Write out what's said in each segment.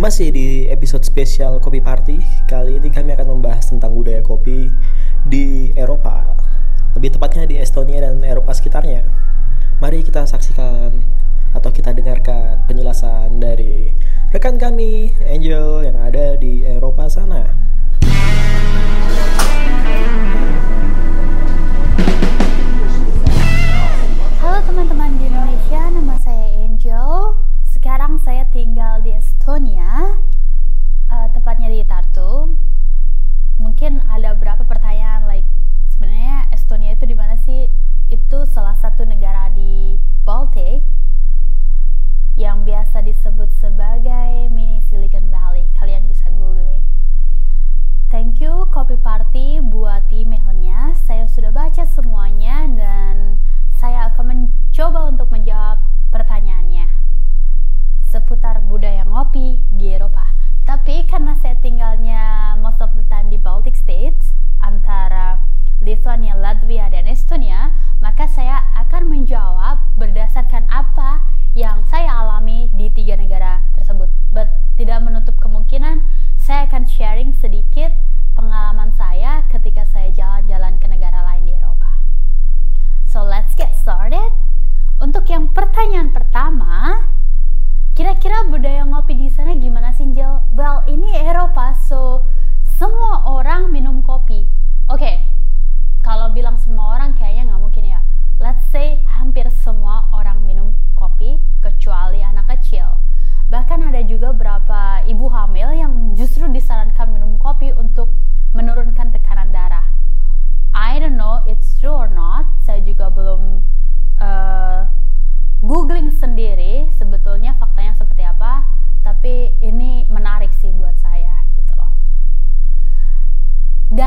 Masih di episode spesial Kopi Party, kali ini kami akan membahas tentang budaya kopi di Eropa. Lebih tepatnya di Estonia dan Eropa sekitarnya. Mari kita saksikan atau kita dengarkan penjelasan dari rekan kami Angel yang ada di Eropa sana. Halo teman-teman di Indonesia, sekarang saya tinggal di Estonia, uh, tepatnya di Tartu. Mungkin ada beberapa pertanyaan, like sebenarnya Estonia itu di mana sih? Itu salah satu negara di Baltic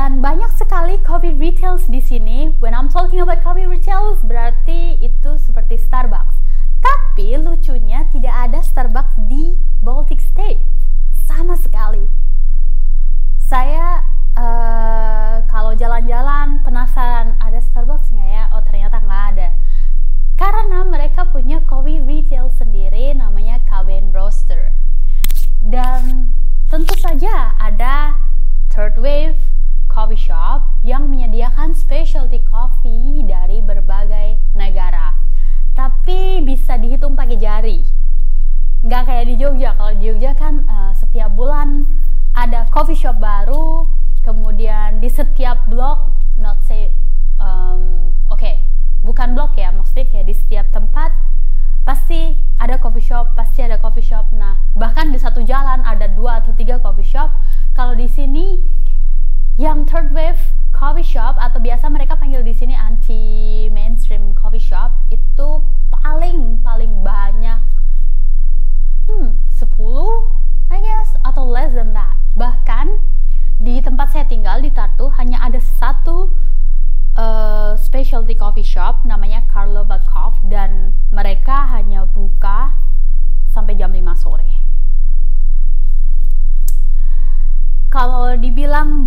Dan banyak sekali coffee retails di sini. When I'm talking about coffee retails, berarti itu seperti Starbucks. Tapi lucunya tidak ada Starbucks di Baltic State. Sama sekali. Saya uh, kalau jalan-jalan not say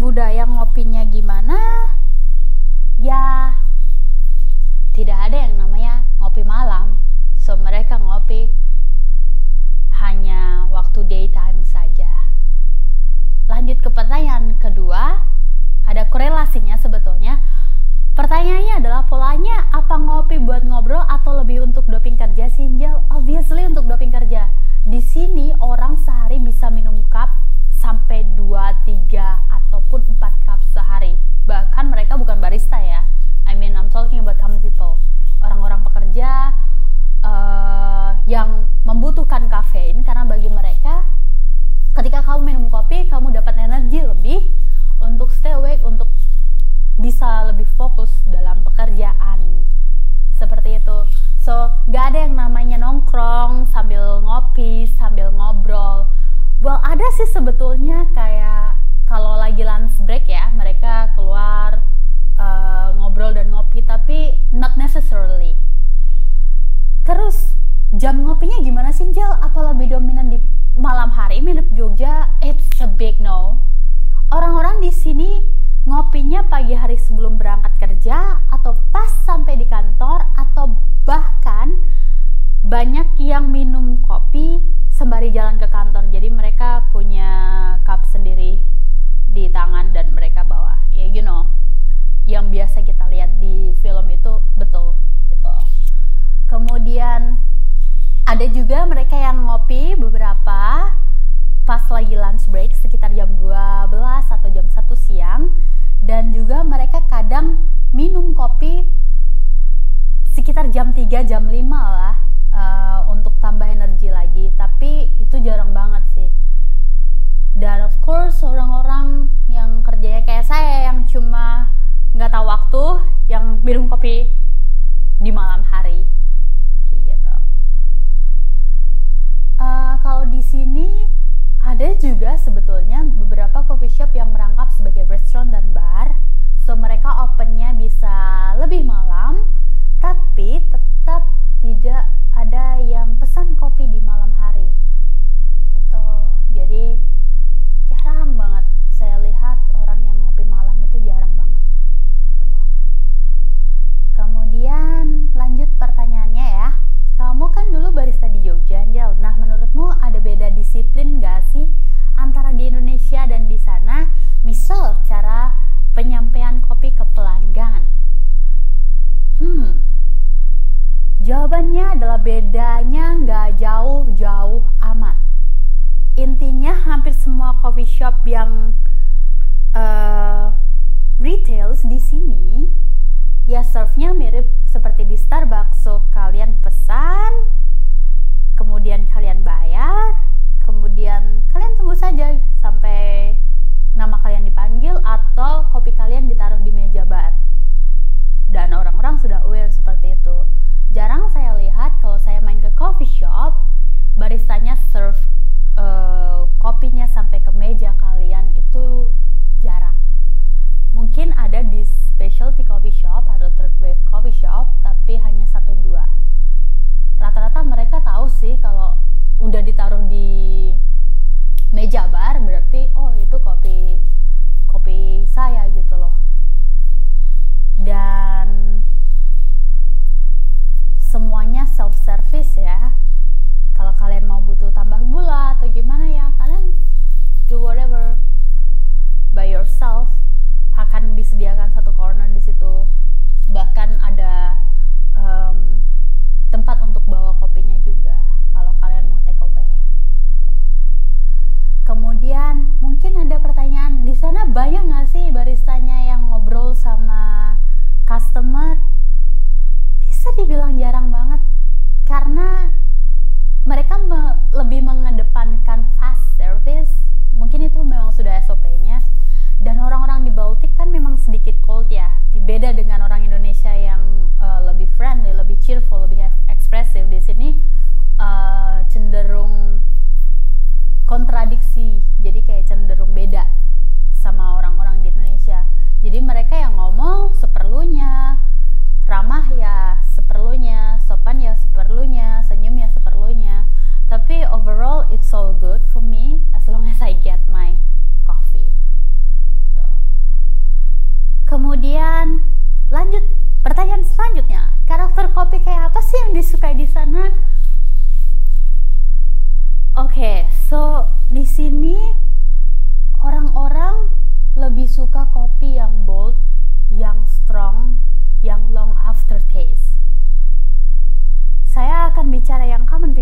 budaya ngopinya gimana sebelum berangkat kerja atau pas sampai di kantor atau bahkan banyak yang minum jarang banget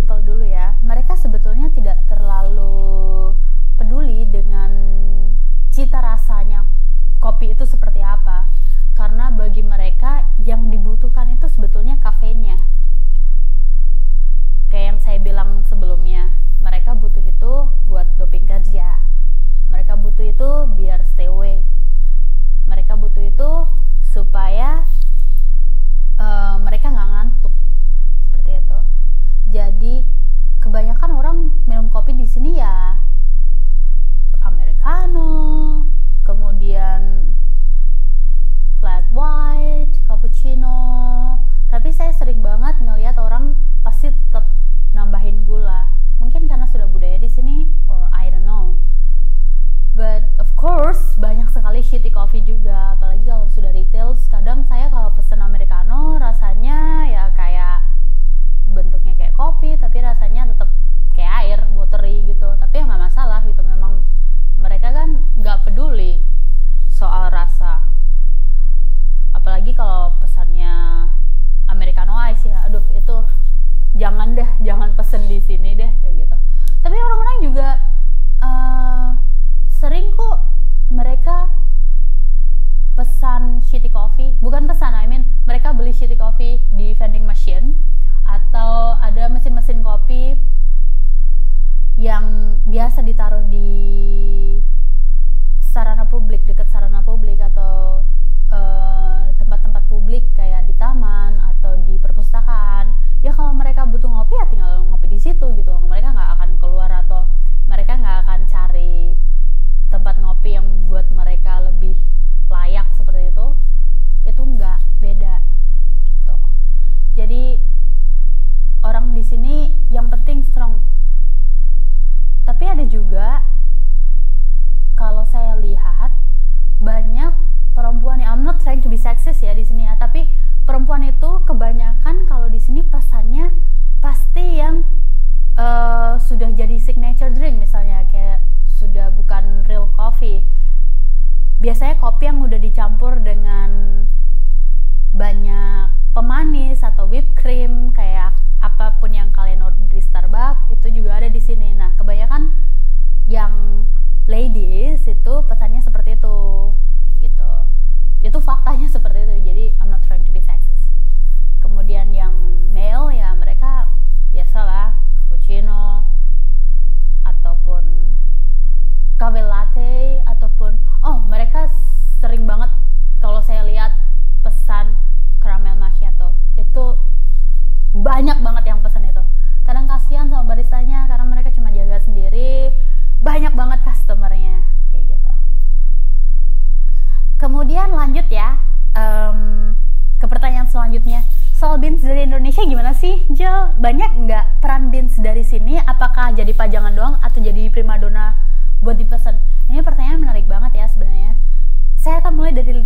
people dulu ya, mereka sebetulnya tidak terlalu peduli dengan cita rasanya kopi itu seperti apa. Karena bagi mereka yang dibutuhkan itu sebetulnya kafenya Kayak yang saya bilang sebelumnya, mereka butuh itu buat doping kerja. Mereka butuh itu banyak nggak peran Beans dari sini? Apakah jadi pajangan doang atau jadi primadona buat dipesan? Ini pertanyaan menarik banget ya sebenarnya. Saya akan mulai dari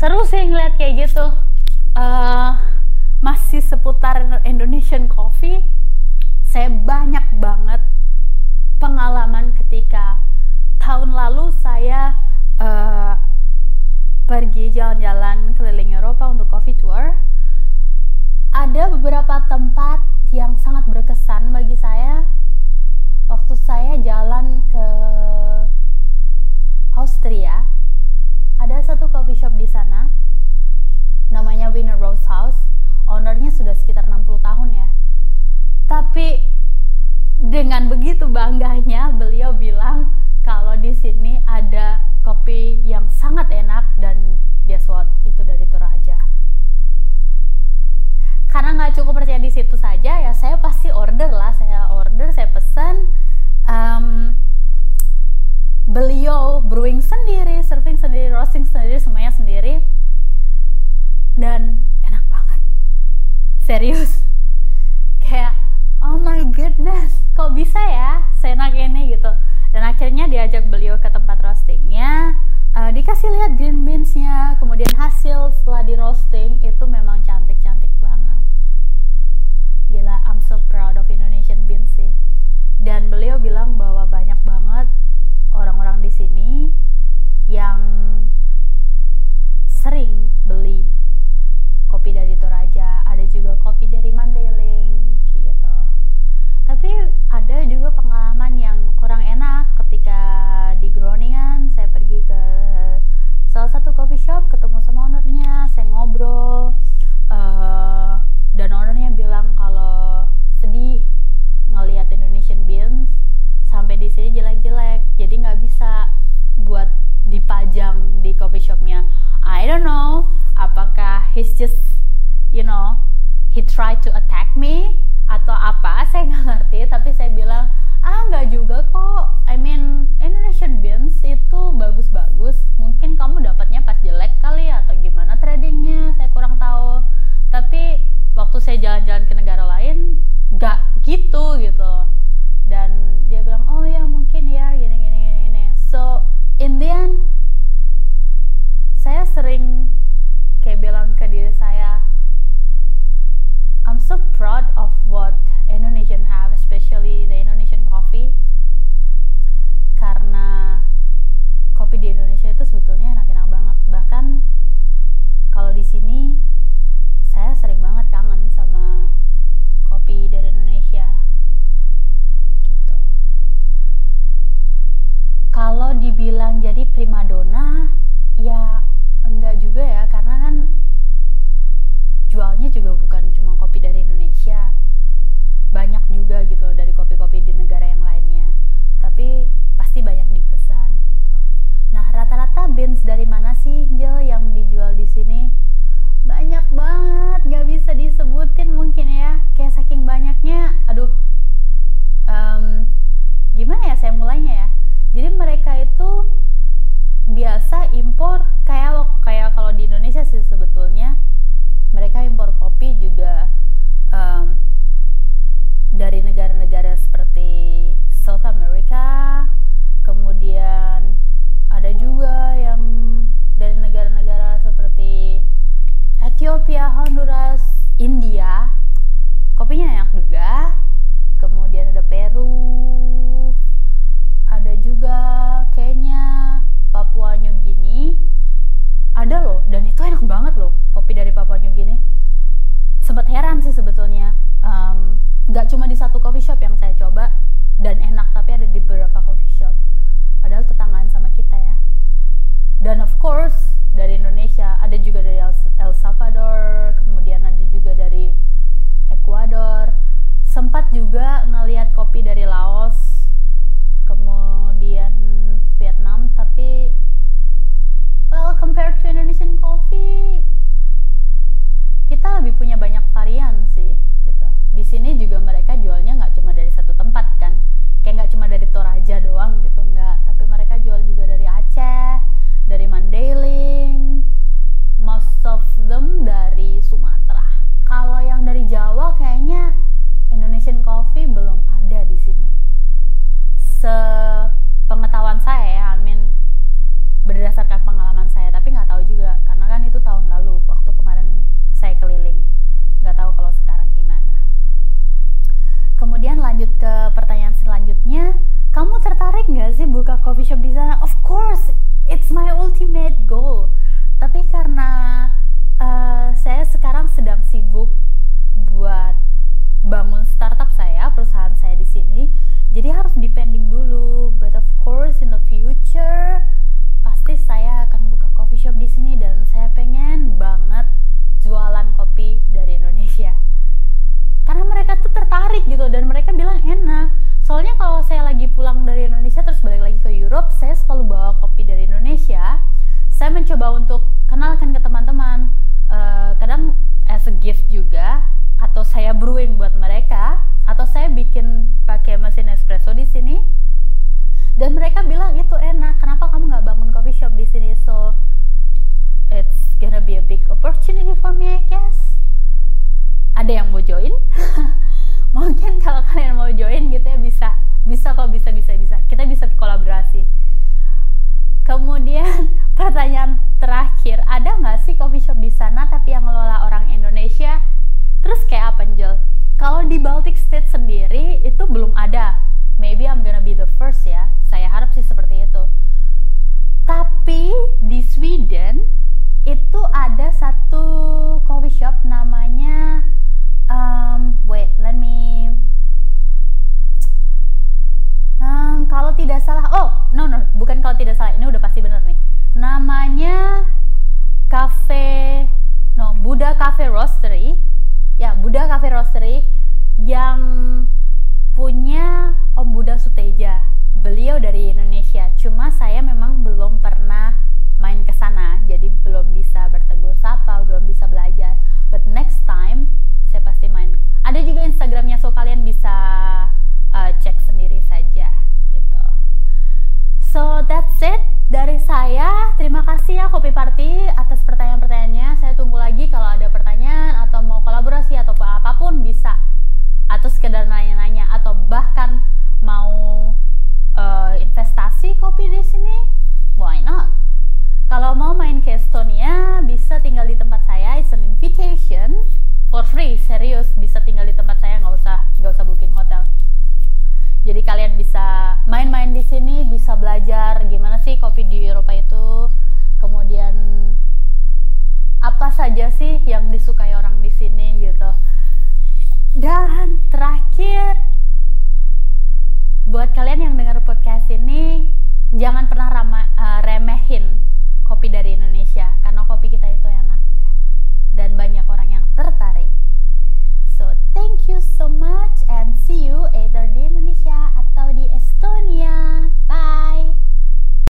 seru sih ngeliat kayak gitu. Uh, masih seputar Indonesian coffee saya banyak banget pengalaman ketika tahun lalu saya uh, pergi jalan-jalan keliling Eropa untuk coffee tour. Ada beberapa tempat yang sangat berkesan bagi saya. Waktu saya you know he tried to attack me atau apa saya nggak ngerti. Tapi saya bilang ah nggak juga kok. I mean Indonesian beans itu bagus-bagus. Mungkin kamu dapatnya pas jelek kali cuma di satu coffee shop yang saya coba dan enak tapi untuk kenalkan ke teman-teman. Uh, kadang as a gift juga atau saya brewing buat mereka atau saya bikin pakai mesin espresso di sini. Dan mereka bilang itu enak kenapa kamu nggak bangun coffee shop di sini? So it's gonna be a big opportunity for me I guess. Ada yang mau join? Mungkin kalau kalian mau join gitu ya bisa bisa kok bisa bisa bisa. Kita bisa kolaborasi. Kemudian pertanyaan terakhir, ada nggak sih coffee shop di sana tapi yang ngelola orang Indonesia? Terus kayak apa, Jel? Kalau di Baltic State sendiri itu belum ada